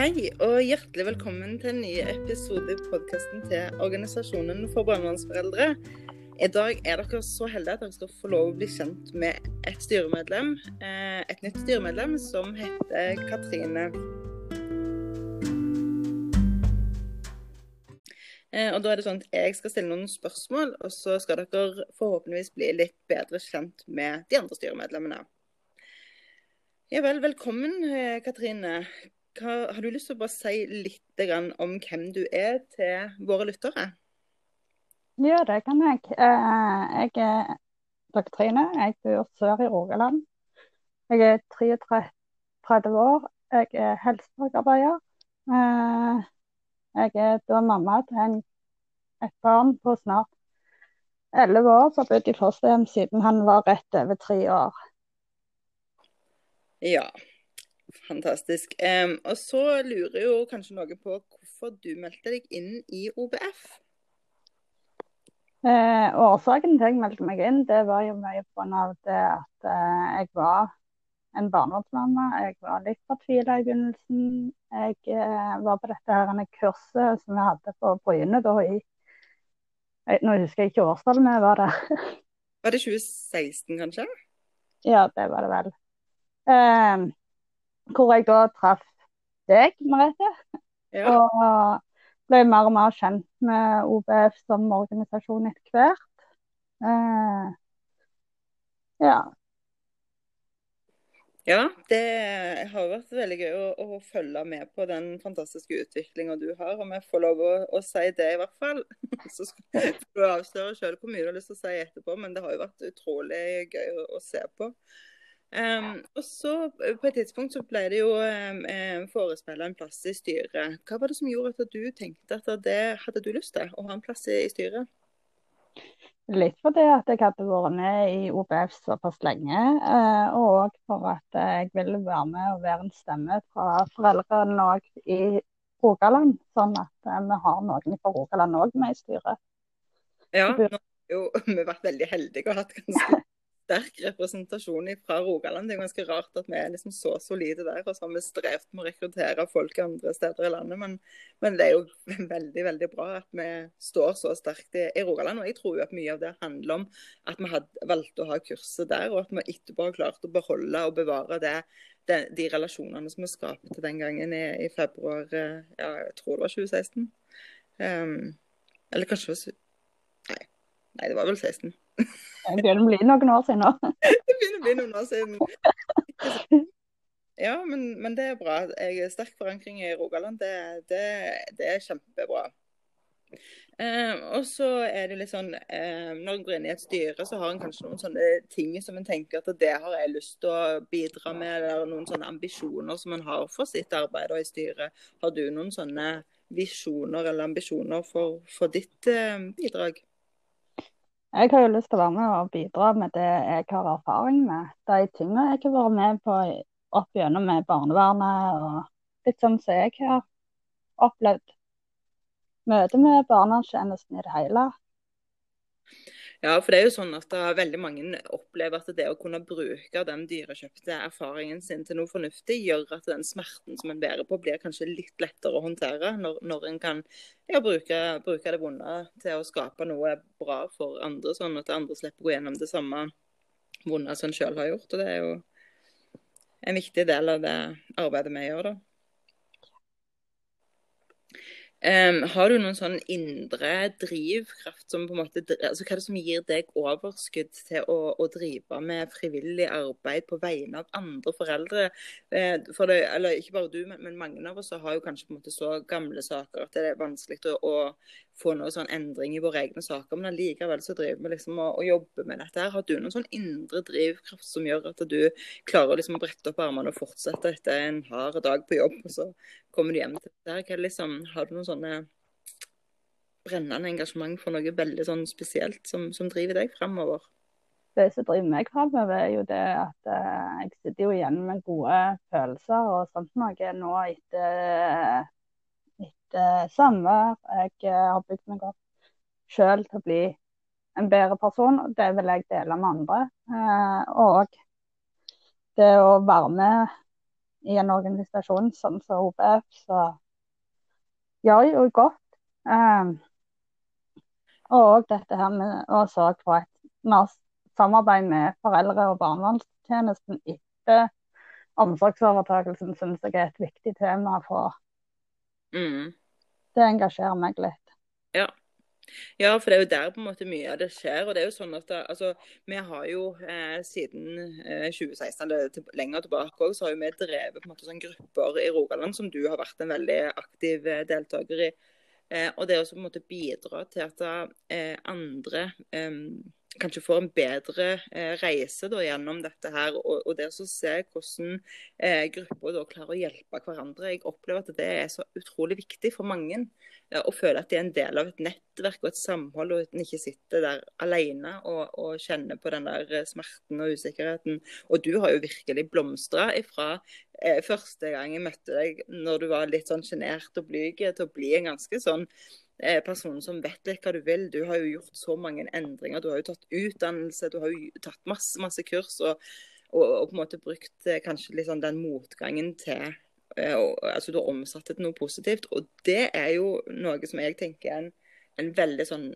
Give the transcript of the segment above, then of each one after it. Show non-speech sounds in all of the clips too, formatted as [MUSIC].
Hei, og hjertelig velkommen til en ny episode i podkasten til Organisasjonen for barnevernsforeldre. I dag er dere så heldige at dere skal få lov å bli kjent med et styremedlem. eh, Et nytt styremedlem som heter Katrine. Eh, Og da er det sånn at Jeg skal stille noen spørsmål, og så skal dere forhåpentligvis bli litt bedre kjent med de andre styremedlemmene. Ja vel, velkommen eh, Katrine. Hva, har du lyst til å bare si litt grann om hvem du er til våre lyttere? Ja, det kan jeg. Eh, Jeg er doktrine. Jeg bor sør i Rogaland. Jeg er 33 år. Jeg er helsefagarbeider. Eh, Jeg er da mamma til en, et barn på snart 11 år som har bodd i fosterhjem siden han var rett over tre år. Ja, fantastisk. Um, og så lurer jo kanskje noe på hvorfor du meldte deg inn i OBF. Eh, årsaken til jeg meldte meg inn, det var jo mye pga. det at eh, jeg var en barnevernsmamma. Jeg var litt fortvila i begynnelsen. Jeg eh, var på dette her kurset som vi hadde på Bryne da i jeg, Nå husker jeg ikke årstallet vi var der. Var det 2016, kanskje? ja, det var det vel. Eh, hvor jeg da traff deg, Merete. Ja. Og ble mer og mer kjent med OBF som organisasjon etter hvert. Eh, ja. Ja, det har vært veldig gøy å, å følge med på den fantastiske utviklinga du har. Om jeg får lov å, å si det, i hvert fall. [LAUGHS] Så skal du avsløre sjøl hvor mye du har lyst til å si etterpå, men det har jo vært utrolig gøy å, å se på. Um, og så På et tidspunkt så ble det jo um, forespeila en plass i styret. Hva var det som gjorde at du tenkte at det hadde du lyst til, å ha en plass i, i styret? Litt fordi at jeg hadde vært med i OBF såpass lenge, eh, og for at jeg ville være med og være en stemme fra foreldrene òg i Rogaland. Sånn at eh, vi har noen fra Rogaland òg med i styret. Ja, nå har jo [LAUGHS] vi vært veldig heldige og hatt ganske [LAUGHS] sterk representasjon fra Rogaland. Det er ganske rart at vi er liksom så solide der, og så har vi strevd med å rekruttere folk andre steder i landet. Men, men, det er jo [LAUGHS] veldig veldig bra at vi står så sterkt i, i, Rogaland. Og jeg tror jo at mye av det handler om at vi hadde valgt å ha kurset der, og at vi etterpå har klart å beholde og bevare det, de, de relasjonene som vi skapte den gangen i, i februar ja, jeg tror det var 2016. Um, eller kanskje. Nei, det var vel 16. Det begynner å bli noen år siden nå. [LAUGHS] det begynner å bli noen år siden. Ja, men, men, det er bra. Jeg er sterk forankring i Rogaland. Det, det, det er kjempebra. Eh, og så er det litt sånn eh, Når en går inn i et styre, så har en kanskje noen sånne ting som en tenker at det har jeg lyst til å bidra med, eller noen sånne ambisjoner som en har for sitt arbeid i styret. Har du noen sånne visjoner eller ambisjoner for, for ditt eh, bidrag? Jeg har jo lyst til å være med og bidra med det jeg har erfaring med. De tingene jeg har vært med på opp gjennom med barnevernet og litt sånn som jeg har opplevd. Møte med barnevernstjenesten i det hele. Ja, for det er jo sånn at veldig mange opplever at det å kunne bruke den dyrekjøpte erfaringen sin til noe fornuftig, gjør at den smerten som en bærer på, blir kanskje litt lettere å håndtere. Når, når en kan ja, bruke, bruke, det vonde til å skape noe bra for andre, sånn at andre slipper å gå gjennom det samme vonde som en sjøl har gjort. Og det er jo en viktig del av det arbeidet vi gjør, da. Um, har du noen sånn indre drivkraft som på en måte, altså Hva er det som gir deg overskudd til å, å drive med frivillig arbeid på vegne av andre foreldre? Uh, for det, eller Ikke bare du, men, men, mange av oss har jo kanskje på en måte så gamle saker at det er vanskelig å, å få noen sånn endring i våre egne saker. Men allikevel så driver vi liksom og, og, jobber med dette. her. Har du noen sånn indre drivkraft som gjør at du klarer liksom å brette opp armene og fortsette etter en hard dag på jobb? og så kommer du hjem til det. Liksom, har du noen sånne brennende engasjement for noe veldig sånn spesielt som, som driver deg fremover? Det som driver meg fremover, er jo det at uh, jeg sitter jo igjen med gode følelser og sånt noe nå etter, etter samvær. Jeg uh, har bygd meg opp sjøl til å bli en bedre person, og det vil jeg dele med andre. Uh, og det å være med i en organisasjon sånn som OBF, så gjør jo godt. Um, og òg dette her med å sørge for et mer samarbeid med foreldre- og barnevernstjenesten etter omsorgsovertakelsen, syns jeg er et viktig tema for Mm. Det engasjerer meg litt. Ja. Ja, for det er jo der på en måte mye av det skjer. og det er jo sånn at det, altså, Vi har jo eh, siden eh, 2016, eller til, lenger tilbake også, så har jo vi drevet på en måte sånn grupper i Rogaland som du har vært en veldig aktiv eh, deltaker i. Eh, og det er også på en måte bidra til at eh, andre eh, kanskje får en bedre eh, reise da, gjennom dette her. Og, og det å se hvordan eh, grupper da klarer å hjelpe hverandre. Jeg opplever at det er så utrolig viktig for mange. Eh, å føle at de er en del av et nettverk og et samhold, og at en ikke sitter der alene og, og, kjenner på den der eh, smerten og usikkerheten. Og du har jo virkelig blomstra ifra eh, første gang jeg møtte deg, når du var litt sånn sjenert og blyg, til å bli en ganske sånn personen som vet litt hva du vil. Du har jo gjort så mange endringer. Du har jo tatt utdannelse, du har jo tatt masse, masse kurs. Og, og, og på en måte brukt eh, kanskje liksom den motgangen til eh, og, altså Du har omsatt det til noe positivt. Og det er jo noe som jeg tenker er en, en veldig sånn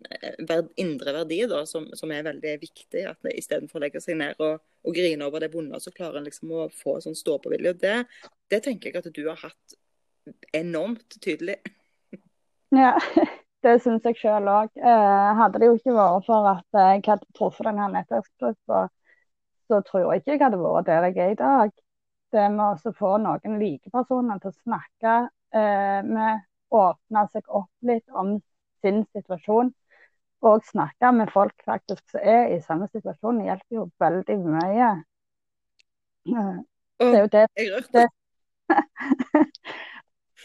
indre verdi da, som, som er veldig viktig. at Istedenfor å legge seg ned og, og grine over det vonde, så klarer en liksom å få sånn stå-på-vilje. Det, det tenker jeg at du har hatt enormt tydelig. Ja, [LAUGHS] det syns jeg sjøl òg. Eh, hadde det jo ikke vært for at jeg hadde truffet denne nettverksgruppa, så tror jeg ikke jeg hadde vært der jeg er i dag. Det med å få noen likepersoner til å snakke eh, med, åpne seg opp litt om sin situasjon. Og snakke med folk faktisk som er i samme situasjon, hjelper jo veldig mye. Eh, det er jo det, det [LAUGHS] [LAUGHS]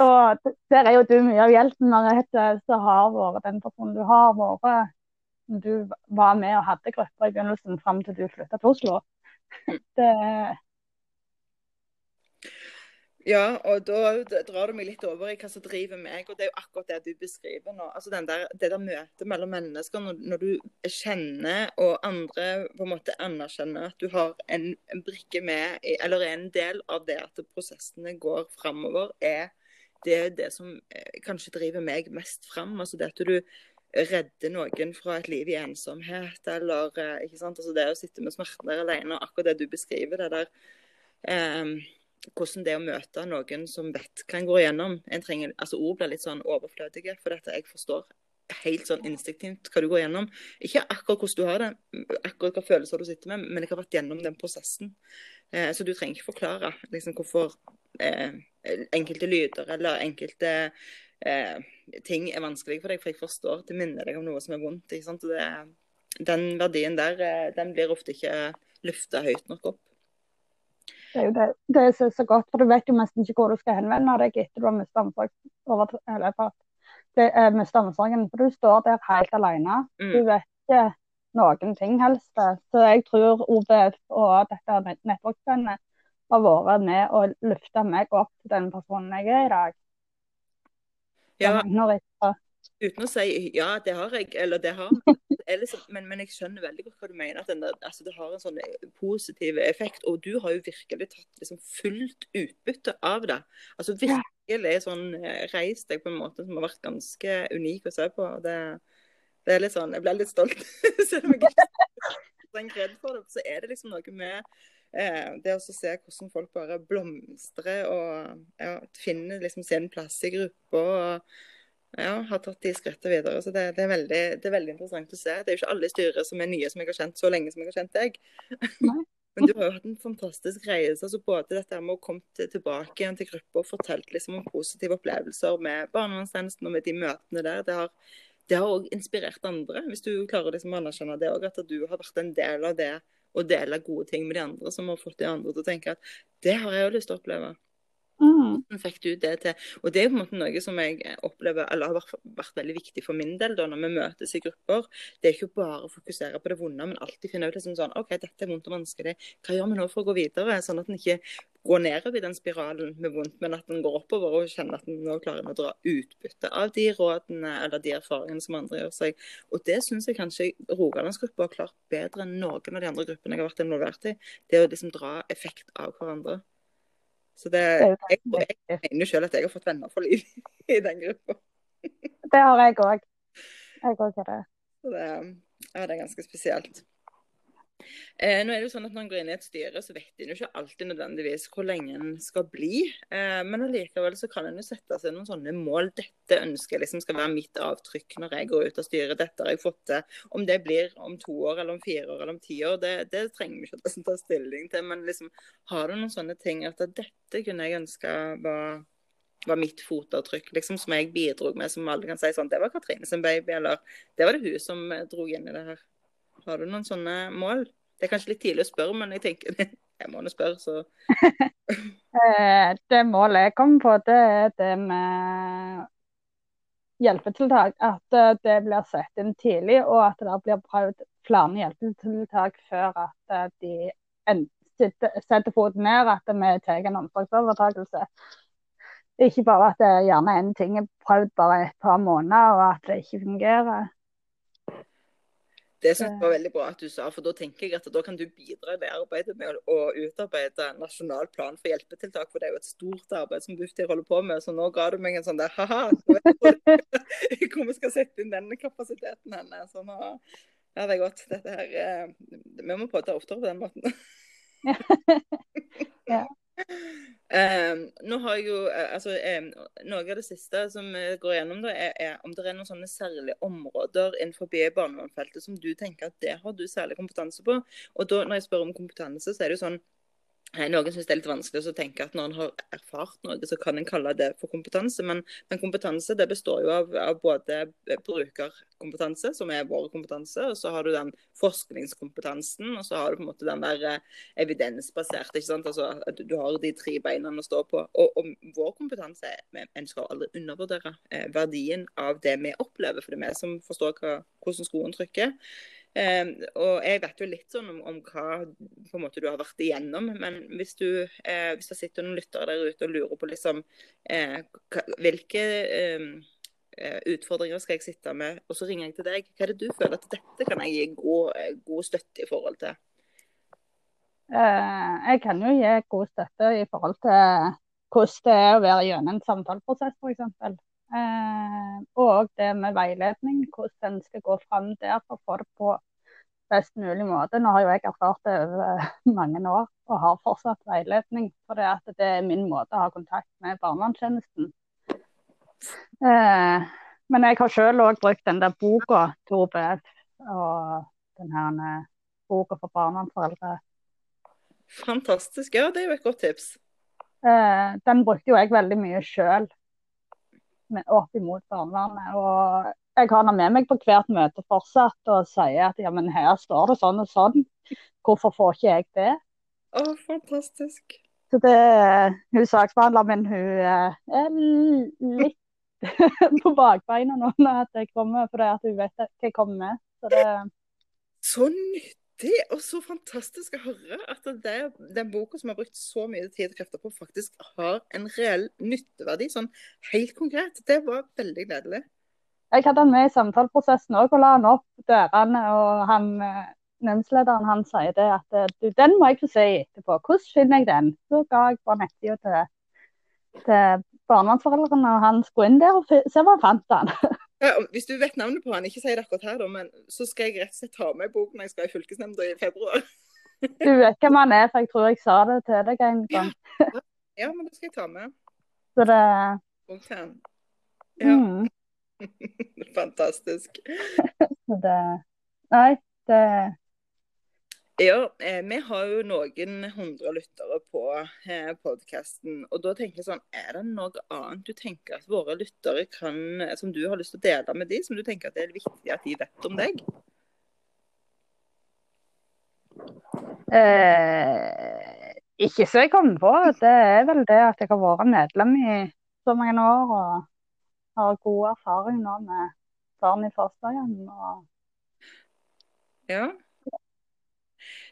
Og der er jo du mye av hjelpen, Merete, som har vært den personen du har vært. Du var med og hadde grupper i begynnelsen fram til du flytta til Oslo. Det... Ja, og da drar du meg litt over i hva som driver meg. Og det er jo akkurat det du beskriver nå. Altså der, Det der møtet mellom mennesker, når, når, du kjenner og andre på en måte anerkjenner at du har en, en brikke med, eller er en del av det at prosessene går framover, er det er det som eh, kanskje driver meg mest fram. Altså det at du redder noen fra et liv i ensomhet, eller eh, ikke sant? Altså det å sitte med smerten der alene. og Akkurat det du beskriver, det der eh, Hvordan det å møte noen som vet hva en går igjennom. En trenger, altså Ord blir litt sånn overflødige, for dette jeg forstår helt sånn instinktivt hva du går gjennom. Ikke akkurat hvordan du har det, akkurat hva følelser du sitter med, men jeg har vært gjennom den prosessen. Eh, så du trenger ikke forklare liksom, hvorfor eh, enkelte lyder eller enkelte eh, ting er vanskelig for deg, for jeg forstår det minner deg om noe som er vondt. Det, den verdien der eh, den blir ofte ikke løfta høyt nok opp. Det er jo det, det er så godt, for du vet jo nesten ikke hvor du skal henvende deg etter du har mista omsorg det er med stammesorgen. For du står der helt alene. Mm. Du vet ikke noen ting helst. Så jeg tror OBF og dette nettverksbandet har vært med å løfte meg opp til den personen jeg er i dag. Ja, uten å si ja, det har jeg, eller det har [LAUGHS] liksom, men, men, jeg skjønner veldig godt hva du mener. at der, altså, Det har en sånn positiv effekt. Og du har jo virkelig tatt liksom, fullt utbytte av det. Altså virkelig sånn eh, reist deg på en måte som har vært ganske unik å se på. Det, det er litt sånn, Jeg ble litt stolt. [LAUGHS] Selv om jeg ikke er redd for det, så er det liksom noe med eh, det å se hvordan folk bare blomstrer og ja, finner liksom sin plass i gruppa. Ja, har tatt de skrittene videre. så det, det, er veldig, det, er veldig, interessant å se. Det er jo ikke alle styrer som er nye som jeg har kjent så lenge som jeg har kjent deg. [LAUGHS] Men du har jo hatt en fantastisk reise. altså Både dette med å komme tilbake igjen til gruppa og fortalt liksom om positive opplevelser med barnevernstjenesten og med de møtene der. Det har, det har også inspirert andre, hvis du klarer liksom å anerkjenne det òg. At du har vært en del av det å dele gode ting med de andre, som har fått de andre til å tenke at det har jeg jo lyst til å oppleve. Mm. Hvordan fikk du det til? Og Det er på en måte noe som jeg opplever, eller har vært, veldig viktig for min del da, når vi møtes i grupper. Det er ikke bare å fokusere på det vonde, men alltid finne ut liksom sånn, OK, dette er vondt og vanskelig. Hva gjør vi nå for å gå videre? Sånn at en ikke går nedover i den spiralen med vondt, men at en går oppover og kjenner at en nå klarer å dra utbytte av de rådene eller de erfaringene som andre gjør seg. Og Det syns jeg kanskje Rogalandsgruppa har klart bedre enn noen av de andre gruppene jeg har vært involvert i. Det å liksom dra effekt av hverandre. Så det, jeg, jeg mener jo selv at jeg har fått venner for liv i den gruppa. Det har jeg òg. Jeg òg har det. Så det, ja, det er ganske spesielt. Eh, nå er det jo sånn at Når en går inn i et styre, så vet en jo ikke alltid nødvendigvis hvor lenge en skal bli. Eh, men allikevel så kan en jo sette seg noen sånne mål. Dette ønsker liksom skal være mitt avtrykk når jeg går ut av styret. Dette har jeg fått til. Om det blir om to år, eller om fire år eller om ti år, det, det trenger vi ikke å ta stilling til. Men liksom, har du noen sånne ting at dette kunne jeg ønske var var mitt fotavtrykk, liksom, som jeg bidro med, som alle kan si sånn Det var Katrine sin baby, eller det var det hun som dro inn i det her. Har du noen sånne mål? Det er kanskje litt tidlig å spørre, men jeg tenker [LAUGHS] jeg må nå spørre, så [LAUGHS] Eh, Det målet jeg kommer på, det er det med hjelpetiltak. At eh, det blir satt inn tidlig, og at det blir prøvd flere hjelpetiltak før at eh, de setter foten ned, at vi tar en omsorgsovertakelse. Ikke bare at det er gjerne en ting er prøvd bare et par måneder, og at det ikke fungerer. Det synes jeg var veldig bra at du sa, for da tenker jeg at da kan du bidra i det arbeidet med å, utarbeide en nasjonal plan for hjelpetiltak, for det er jo et stort arbeid som Bufdir holder på med. Så nå ga du meg en sånn der ha-ha, [LAUGHS] hvor- vi skal sette inn denne kapasiteten henne. Så nå ja, det er godt. Dette her eh, Vi må prøve å ta oftere på den måten. Ja. [LAUGHS] Eh, nå har jeg jo, eh, altså, um, Noe av det siste som vi går gjennom, da, er, er om det er noen sånne særlige områder innenfor barnevernsfeltet som du tenker at det har du særlig kompetanse på. Og da, Når jeg spør om kompetanse, så er det jo sånn eh, Noen syns det er litt vanskelig å tenke at når en har erfart noe, så kan en kalle det for kompetanse. Men, men kompetanse det består jo av, av både brukerkompetanse, som er vår kompetanse, og så har du den forskningskompetansen, og så har du på en måte den der eh, evidensbaserte. ikke sant? Altså, at du, du har de tre beina å stå på. Og, og vår kompetanse En skal aldri undervurdere eh, verdien av det vi opplever, for det er vi som forstår hva, hvordan skoen trykker. Eh, og Jeg vet jo litt sånn om, om hva på en måte du har vært igjennom, men hvis, du, eh, hvis det sitter noen lyttere der ute og lurer på liksom, eh, hvilke eh, eh, utfordringer skal jeg sitte med, og så ringer jeg til deg, hva er det du føler at dette kan jeg gi god, eh, god støtte i forhold til? Eh, Jeg kan jo gi god støtte i forhold til hvordan det er å være gjennom en samtaleprosess, f.eks. Eh, og det med veiledning, hvordan en skal gå fram der for å få det på best mulig måte. Nå har jo jeg erfart det over mange år og har fortsatt veiledning. For det, at det er min måte å ha kontakt med barnevernstjenesten. Eh, men jeg har selv òg brukt den der boka til OBF og den her eh, boka for barnevernsforeldre. Fantastisk. Ja, det er jo et godt tips. Eh, den brukte jo jeg veldig mye sjøl opp imot barnevernet. Og jeg har den med meg på hvert møte fortsatt og sier at ja, men her står det sånn og sånn. Hvorfor får ikke jeg det? Å, fantastisk. Så det, hun saksbehandler, men hun eh, er litt [LAUGHS] på bakbeina nå når jeg kommer, fordi hun vet hva jeg kommer med. Så det, Så nyttig er så fantastisk å høre at det, den boka som har brukt så mye tid og krefter på, faktisk har en reell nytteverdi. Sånn helt konkret. Det var veldig gledelig. jeg hadde han med i samtaleprosessen òg, og la han opp dørene. Og han eh, nemndslederen han sier det at eh, du, den må jeg få se etterpå. Hvordan finner jeg den? Så ga jeg bare nettsida til, til barnevernsforeldrene, og han skulle inn der og se hva han fant den. [LAUGHS] Ja, hvis du vet navnet på han, ikke si det akkurat her, da, men så skal jeg rett og slett ta med boken når jeg skal i fylkesnemnda i februar. Du vet hvem han er, for jeg tror jeg sa det til deg en gang. Ja, men det skal jeg ta med. Så det okay. Ja, mm, [LAUGHS] fantastisk. [LAUGHS] så det Nei, det Ja, eh, vi har jo noen hundre lyttere på eh, podkasten. Og da tenker jeg sånn, er det noe annet du tenker at våre lyttere kan, som du har lyst til å dele med de, som du tenker at det er viktig at de vet om deg? eh, Ikke så jeg kommer på. Det er vel det at jeg har vært medlem i så mange år og har god erfaring nå med barn i fosterhjem. Og Ja.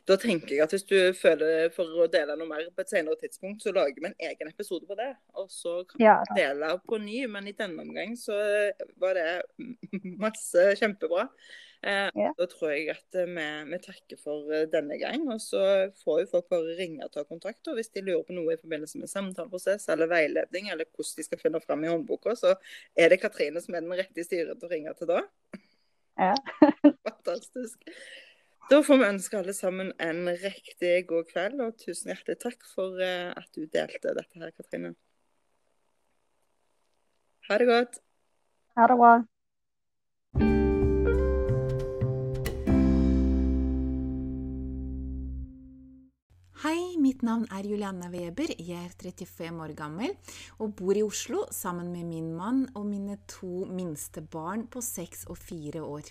Da tenker jeg at hvis du føler for å dele noe mer på et senere tidspunkt, så lager vi en egen episode på det. Og så kan Ja, vi dele på ny, men i denne omgang så var det masse kjempebra. Eh, Ja. Da tror jeg at eh, vi, vi takker for eh, denne gang. Og så får jo folk bare ringe og ta kontakt. Og hvis de lurer på noe i forbindelse med samtaleprosess eller veiledning, eller hvordan de skal finne fram i håndboka, så er det Katrine som er den rette i styret til å ringe til da. Ja. [LAUGHS] Fantastisk. Da får vi ønske alle sammen en riktig god kveld, og tusen hjertelig takk for eh, at du delte dette her, Katrine. Ha det godt. Ha det bra. Hei, mitt navn er Julianne Weber. Jeg er 35 år gammel og bor i Oslo sammen med min mann og mine to minste barn på 6 og 4 år.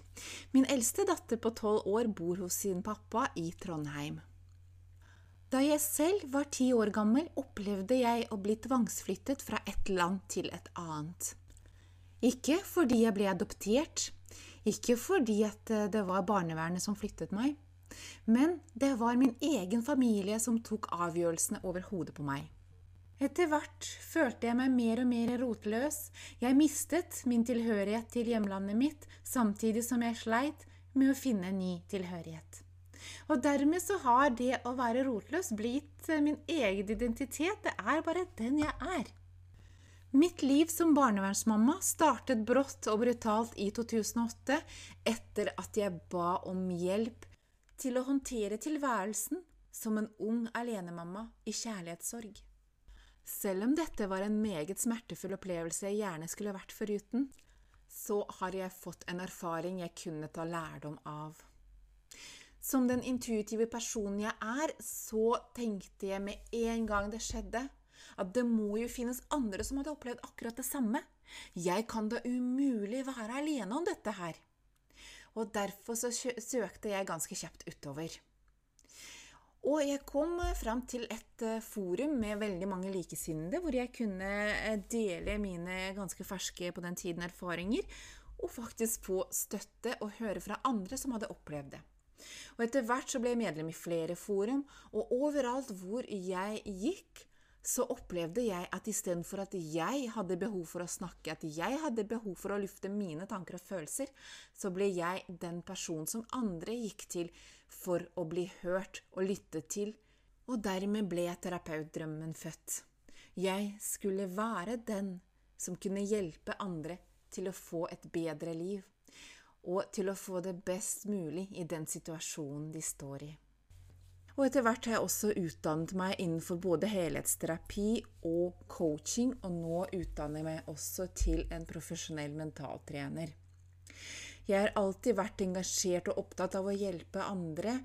Min eldste datter på 12 år bor hos sin pappa i Trondheim. Da jeg selv var ti år gammel, opplevde jeg å bli tvangsflyttet fra et land til et annet. Ikke fordi jeg ble adoptert, ikke fordi eh, det var barnevernet som flyttet meg, men det var min egen familie som tok avgjørelsene over hodet på meg. Etter hvert følte jeg meg mer og mer rotløs. Jeg mistet min tilhørighet til hjemlandet mitt, samtidig som jeg sleit med å finne ny tilhørighet. Og dermed så har det å være rotløs blitt eh, min egen identitet. Det er bare den jeg er. Mitt liv som barnevernsmamma startet brått og brutalt i 2008 etter at jeg ba om hjelp til å håndtere tilværelsen som en ung alenemamma i kjærlighetssorg. Selv om dette var en meget smertefull opplevelse jeg gjerne skulle vært foruten, så har jeg fått en erfaring jeg kunne ta lærdom av. Som den intuitive personen jeg er, så tenkte jeg med en gang det skjedde, at det må jo finnes andre som hadde opplevd akkurat det samme. Jeg kan da umulig være alene om dette her. Og derfor så søkte jeg ganske kjapt utover. Og jeg kom eh, fram til et eh, forum med veldig mange likesinnede, hvor jeg kunne eh, dele mine ganske ferske på den tiden erfaringer, og faktisk få støtte og høre fra andre som hadde opplevd det. Og etter hvert så ble jeg medlem i flere forum, og overalt hvor jeg gikk, så opplevde jeg at istedenfor at jeg hadde behov for å snakke, at jeg hadde behov for å lufte mine tanker og følelser, så ble jeg den personen som andre gikk til for å bli hørt og lyttet til, og dermed ble terapeutdrømmen født. Jeg skulle være den som kunne hjelpe andre til å få et bedre liv, og til å få det best mulig i den situasjonen de står i. Og etter hvert har jeg også utdannet meg innenfor både helhetsterapi og coaching, og nå utdanner jeg meg også til en profesjonell mentaltrener. Jeg har alltid vært engasjert og opptatt av å hjelpe andre,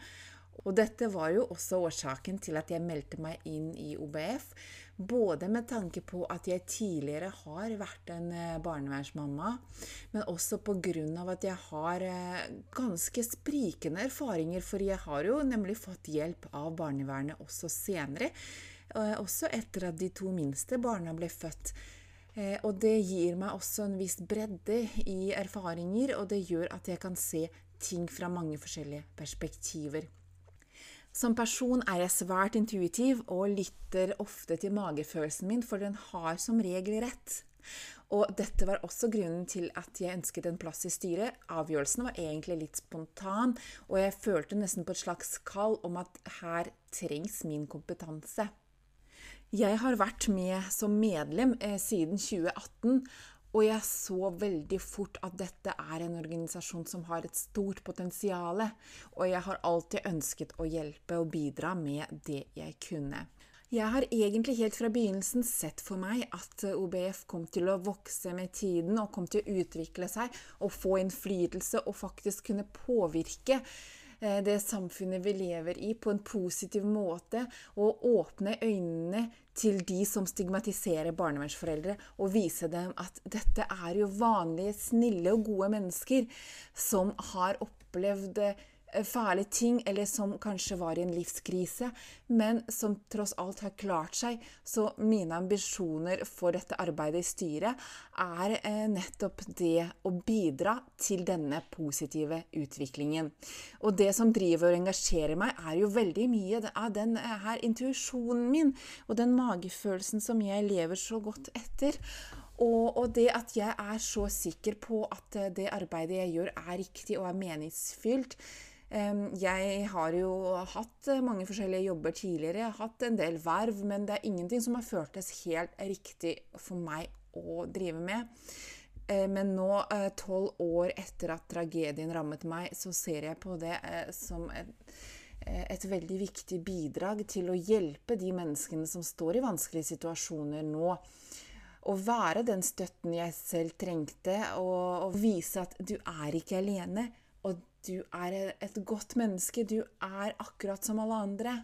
og dette var jo også årsaken til at jeg meldte meg inn i OBF. Både med tanke på at jeg tidligere har vært en eh, barnevernsmamma, men også av at jeg har eh, ganske sprikende erfaringer, for jeg har jo nemlig fått hjelp av barnevernet også senere. eh, Også etter at de to minste barna ble født. Og det gir meg også en viss bredde i erfaringer, og det gjør at jeg kan se ting fra mange forskjellige perspektiver. Som person er jeg svært intuitiv og lytter ofte til magefølelsen min, for den har som regel rett. Og dette var også grunnen til at jeg ønsket en plass i styret. Avgjørelsen var egentlig litt spontan, og jeg følte nesten på et slags kall om at her trengs min kompetanse. Jeg har vært med som medlem eh, siden 2018, og jeg så veldig fort at dette er en organisasjon som har et stort potensial, og jeg har alltid ønsket å hjelpe og bidra med det jeg kunne. Jeg har egentlig helt fra begynnelsen sett for meg at OBF kom til å vokse med tiden og kom til å utvikle seg og få innflytelse og faktisk kunne påvirke eh, det samfunnet vi lever i, på en positiv måte, og åpne øynene til de som stigmatiserer barnevernsforeldre, og vise dem at dette er jo vanlige, snille og gode mennesker som har opplevd fæle ting, eller som kanskje var i en livskrise, men som tross alt har klart seg. Så mine ambisjoner for dette arbeidet i styret er eh, nettopp det å bidra til denne positive utviklingen. Og det som driver og engasjerer meg, er jo veldig mye av den eh, her intuisjonen min og den magefølelsen som jeg lever så godt etter. Og, det at jeg er så sikker på at eh, det arbeidet jeg gjør, er riktig og er meningsfylt. Jeg har jo hatt eh, mange forskjellige jobber tidligere, jeg har hatt en del verv, men det er ingenting som har føltes helt riktig for meg å drive med. Eh, men nå, tolv år etter at tragedien rammet meg, så ser jeg på det som et, et veldig viktig bidrag til å hjelpe de menneskene som står i vanskelige situasjoner nå. Å være den støtten jeg selv trengte, og, og, vise at du er ikke alene, du er et godt menneske. Du er akkurat som alle andre.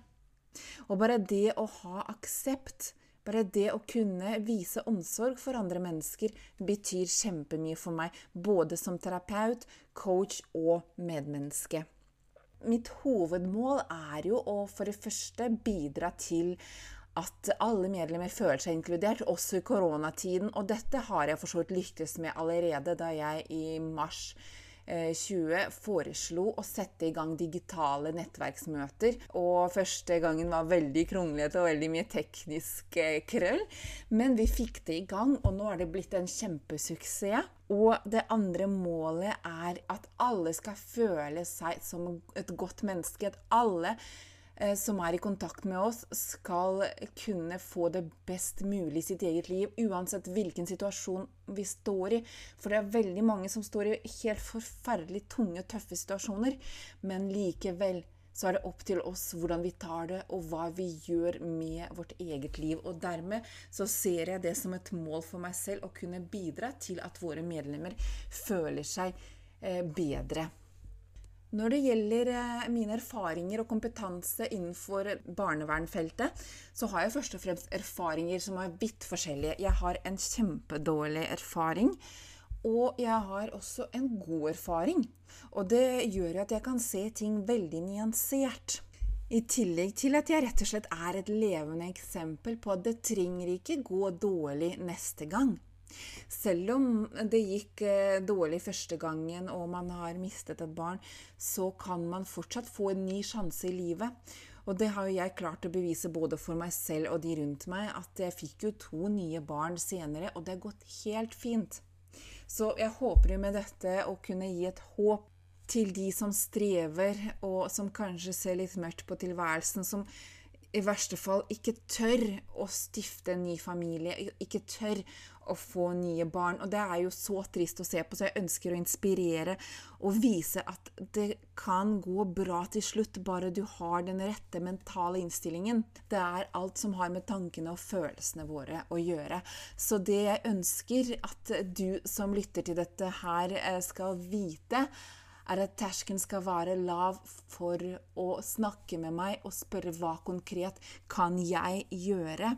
Og bare det å ha aksept, bare det å kunne vise omsorg for andre mennesker, betyr kjempemye for meg, både som terapeut, coach og medmenneske. Mitt hovedmål er jo å for det første bidra til at alle medlemmer føler seg inkludert, også i koronatiden. Og dette har jeg for så vidt lyktes med allerede da jeg i mars 20 eh, foreslo å sette i gang digitale nettverksmøter. Og første gangen var veldig kronglete og veldig mye teknisk eh, krøll. Men vi fikk det i gang, og nå er det blitt en kjempesuksess. Og det andre målet er at alle skal føle seg som et godt menneske. At alle som er i kontakt med oss, skal kunne få det best mulig i sitt eget liv, uansett hvilken situasjon vi står i. For det er veldig mange som står i helt forferdelig tunge, tøffe situasjoner. Men likevel så er det opp til oss hvordan vi tar det, og hva vi gjør med vårt eget liv. Og dermed så ser jeg det som et mål for meg selv å kunne bidra til at våre medlemmer føler seg eh, bedre. Når det gjelder eh, mine erfaringer og kompetanse innenfor barnevernfeltet, så har jeg først og fremst erfaringer som er vidt forskjellige. Jeg har en kjempedårlig erfaring, og jeg har også en god erfaring. Og det gjør at jeg kan se ting veldig nyansert. I tillegg til at jeg rett og slett er et levende eksempel på at det trenger ikke gå dårlig neste gang. Selv om det gikk eh, dårlig første gangen og man har mistet et barn, så kan man fortsatt få en ny sjanse i livet. Og det har jo jeg klart å bevise både for meg selv og de rundt meg, at jeg fikk jo to nye barn senere, og det har gått helt fint. Så jeg håper jo med dette å kunne gi et håp til de som strever, og som kanskje ser litt mørkt på tilværelsen, som i verste fall ikke tør å stifte en ny familie, ikke tør å få nye barn. Og det er jo så trist å se på, så jeg ønsker å inspirere og vise at det kan gå bra til slutt, bare du har den rette mentale innstillingen. Det er alt som har med tankene og følelsene våre å gjøre. Så det jeg ønsker at du som lytter til dette her, eh, skal vite, er at terskelen skal være lav for å snakke med meg og spørre hva konkret kan jeg gjøre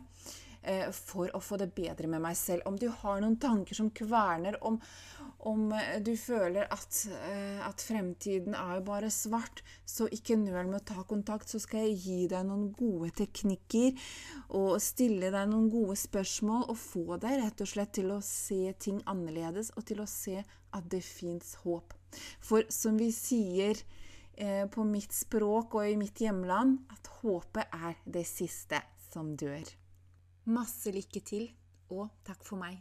for å få det bedre med meg selv. Om du har noen tanker som kverner, om, om eh, du føler at, eh, at, fremtiden er jo bare svart, så ikke nøl med å ta kontakt, så skal jeg gi deg noen gode teknikker og stille deg noen gode spørsmål og få deg rett og slett til å se ting annerledes og til å se at det fins håp. For som vi sier eh, på mitt språk og i mitt hjemland, at håpet er det siste som dør. Masse lykke til, og takk for meg.